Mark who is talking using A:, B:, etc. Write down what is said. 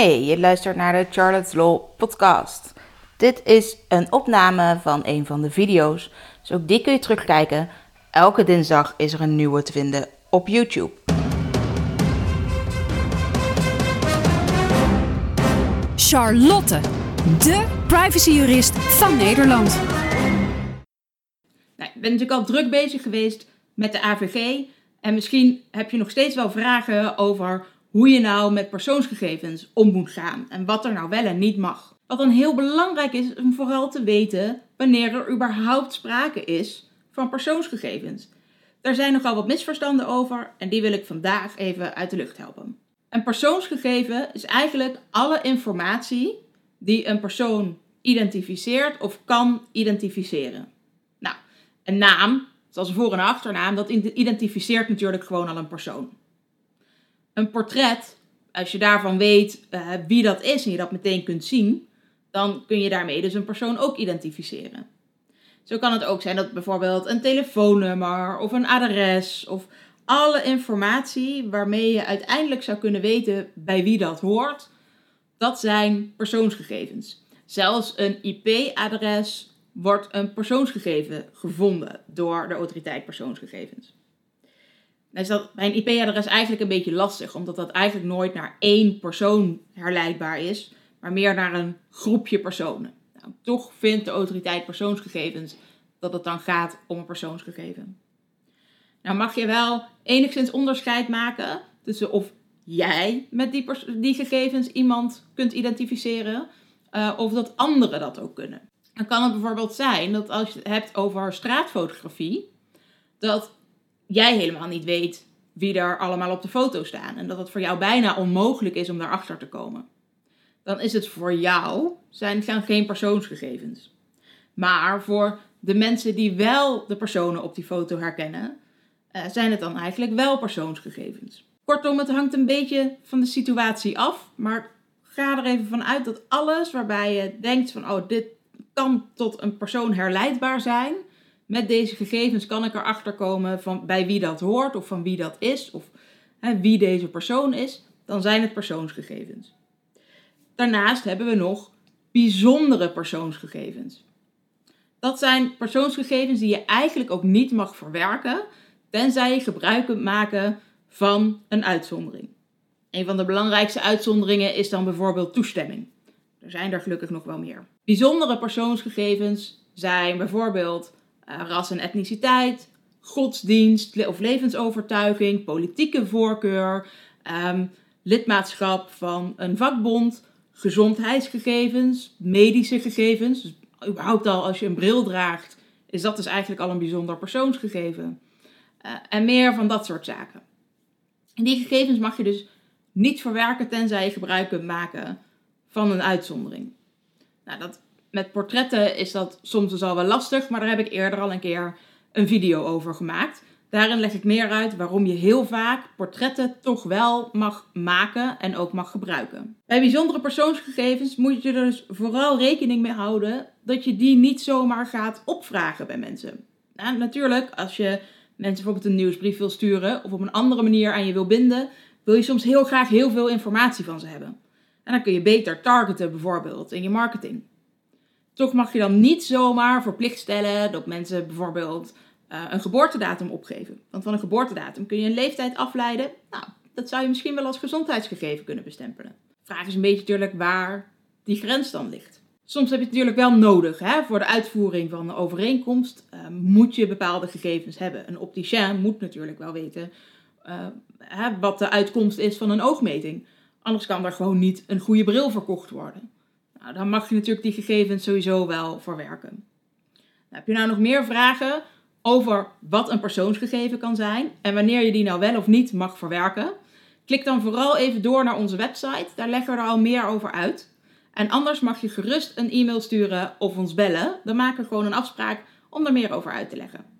A: Hey, je luistert naar de Charlotte's Law podcast. Dit is een opname van een van de video's, dus ook die kun je terugkijken. Elke dinsdag is er een nieuwe te vinden op YouTube.
B: Charlotte, de privacyjurist van Nederland.
A: Nou, ik ben natuurlijk al druk bezig geweest met de AVG. En misschien heb je nog steeds wel vragen over hoe je nou met persoonsgegevens om moet gaan en wat er nou wel en niet mag. Wat dan heel belangrijk is om vooral te weten wanneer er überhaupt sprake is van persoonsgegevens. Daar zijn nogal wat misverstanden over en die wil ik vandaag even uit de lucht helpen. Een persoonsgegeven is eigenlijk alle informatie die een persoon identificeert of kan identificeren. Nou, een naam, zoals een voor- en achternaam, dat identificeert natuurlijk gewoon al een persoon. Een portret, als je daarvan weet uh, wie dat is en je dat meteen kunt zien, dan kun je daarmee dus een persoon ook identificeren. Zo kan het ook zijn dat bijvoorbeeld een telefoonnummer of een adres of alle informatie waarmee je uiteindelijk zou kunnen weten bij wie dat hoort, dat zijn persoonsgegevens. Zelfs een IP-adres wordt een persoonsgegeven gevonden door de autoriteit persoonsgegevens. Is dat IP-adres eigenlijk een beetje lastig, omdat dat eigenlijk nooit naar één persoon herleidbaar is, maar meer naar een groepje personen. Nou, toch vindt de autoriteit persoonsgegevens dat het dan gaat om een persoonsgegeven. Nou mag je wel enigszins onderscheid maken tussen of jij met die, gegevens iemand kunt identificeren, uh, of dat anderen dat ook kunnen. Dan kan het bijvoorbeeld zijn dat als je het hebt over straatfotografie, dat jij helemaal niet weet wie er allemaal op de foto staan. En dat het voor jou bijna onmogelijk is om daarachter te komen. Dan is het voor jou, zijn, geen persoonsgegevens. Maar voor de mensen die wel de personen op die foto herkennen, uh, zijn het dan eigenlijk wel persoonsgegevens. Kortom, het hangt een beetje van de situatie af. Maar ga er even vanuit dat alles waarbij je denkt van, oh, dit kan tot een persoon herleidbaar zijn, met deze gegevens kan ik erachter komen van bij wie dat hoort of van wie dat is of hè, wie deze persoon is, dan zijn het persoonsgegevens. Daarnaast hebben we nog bijzondere persoonsgegevens. Dat zijn persoonsgegevens die je eigenlijk ook niet mag verwerken, tenzij je gebruik kunt maken van een uitzondering. Een van de belangrijkste uitzonderingen is dan bijvoorbeeld toestemming. Er zijn er gelukkig nog wel meer. Bijzondere persoonsgegevens zijn bijvoorbeeld ras en etniciteit, godsdienst of levensovertuiging, politieke voorkeur, um, lidmaatschap van een vakbond, gezondheidsgegevens, medische gegevens. Dus überhaupt al als je een bril draagt, is dat dus eigenlijk al een bijzonder persoonsgegeven. Uh, en meer van dat soort zaken. En die gegevens mag je dus niet verwerken tenzij je gebruik kunt maken van een uitzondering. Nou, dat met portretten is dat soms dus al wel lastig, maar daar heb ik eerder al een keer een video over gemaakt. Daarin leg ik meer uit waarom je heel vaak portretten toch wel mag maken en ook mag gebruiken. Bij bijzondere persoonsgegevens moet je er dus vooral rekening mee houden dat je die niet zomaar gaat opvragen bij mensen. Nou, natuurlijk, als je mensen bijvoorbeeld een nieuwsbrief wil sturen of op een andere manier aan je wil binden, wil je soms heel graag heel veel informatie van ze hebben. En dan kun je beter targeten bijvoorbeeld in je marketing. Toch mag je dan niet zomaar verplicht stellen dat mensen bijvoorbeeld uh, een geboortedatum opgeven. Want van een geboortedatum kun je een leeftijd afleiden. Nou, dat zou je misschien wel als gezondheidsgegeven kunnen bestempelen. De vraag is een beetje natuurlijk waar die grens dan ligt. Soms heb je het natuurlijk wel nodig. Hè? Voor de uitvoering van een overeenkomst uh, moet je bepaalde gegevens hebben. Een opticien moet natuurlijk wel weten uh, hè, wat de uitkomst is van een oogmeting. Anders kan er gewoon niet een goede bril verkocht worden. Nou, dan mag je natuurlijk die gegevens sowieso wel verwerken. Nou, heb je nou nog meer vragen over wat een persoonsgegeven kan zijn en wanneer je die nou wel of niet mag verwerken? Klik dan vooral even door naar onze website, daar leggen we er al meer over uit. En anders mag je gerust een e-mail sturen of ons bellen. Dan maken we gewoon een afspraak om er meer over uit te leggen.